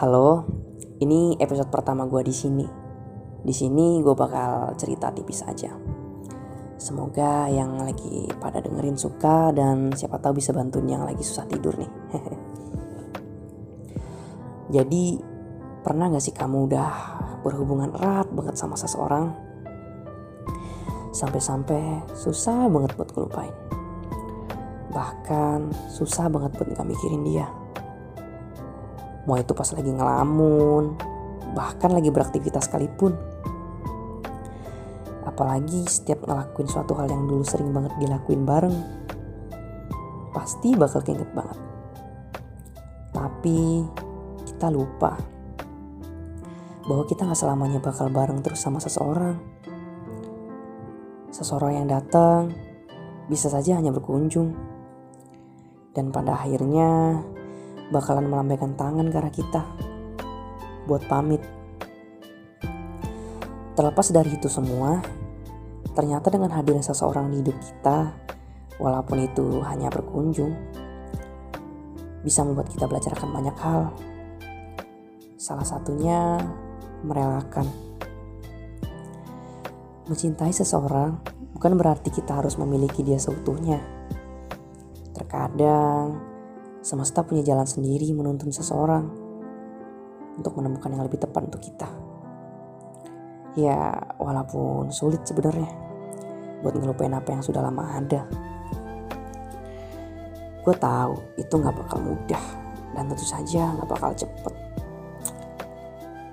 Ini episode pertama gue di sini. Di sini gue bakal cerita tipis aja. Semoga yang lagi pada dengerin suka dan siapa tahu bisa bantuin yang lagi susah tidur nih. Jadi pernah gak sih kamu udah berhubungan erat banget sama seseorang? Sampai-sampai susah banget buat ngelupain. Bahkan susah banget buat gak mikirin dia Mau itu pas lagi ngelamun, bahkan lagi beraktivitas sekalipun. Apalagi setiap ngelakuin suatu hal yang dulu sering banget dilakuin bareng, pasti bakal keinget banget. Tapi kita lupa bahwa kita gak selamanya bakal bareng terus sama seseorang. Seseorang yang datang bisa saja hanya berkunjung. Dan pada akhirnya bakalan melambaikan tangan ke arah kita buat pamit. Terlepas dari itu semua, ternyata dengan hadirnya seseorang di hidup kita, walaupun itu hanya berkunjung, bisa membuat kita belajar akan banyak hal. Salah satunya merelakan. Mencintai seseorang bukan berarti kita harus memiliki dia seutuhnya. Terkadang Semesta punya jalan sendiri menuntun seseorang untuk menemukan yang lebih tepat untuk kita. Ya, walaupun sulit sebenarnya buat ngelupain apa yang sudah lama ada. Gue tahu itu nggak bakal mudah dan tentu saja nggak bakal cepet.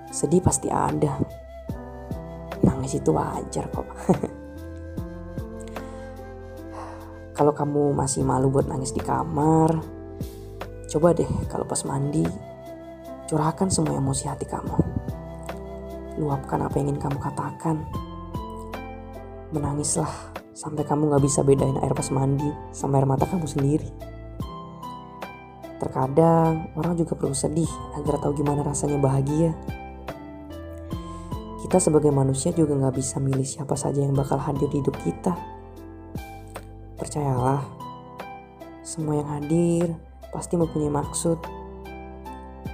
Sedih pasti ada. Nangis itu wajar kok. Kalau kamu masih malu buat nangis di kamar, Coba deh kalau pas mandi, curahkan semua emosi hati kamu. Luapkan apa yang ingin kamu katakan. Menangislah sampai kamu gak bisa bedain air pas mandi sama air mata kamu sendiri. Terkadang orang juga perlu sedih agar tahu gimana rasanya bahagia. Kita sebagai manusia juga gak bisa milih siapa saja yang bakal hadir di hidup kita. Percayalah, semua yang hadir pasti mempunyai maksud.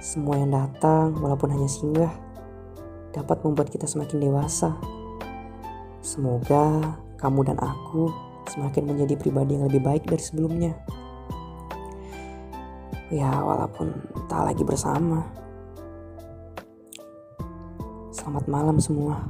Semua yang datang, walaupun hanya singgah, dapat membuat kita semakin dewasa. Semoga kamu dan aku semakin menjadi pribadi yang lebih baik dari sebelumnya. Ya, walaupun tak lagi bersama. Selamat malam semua.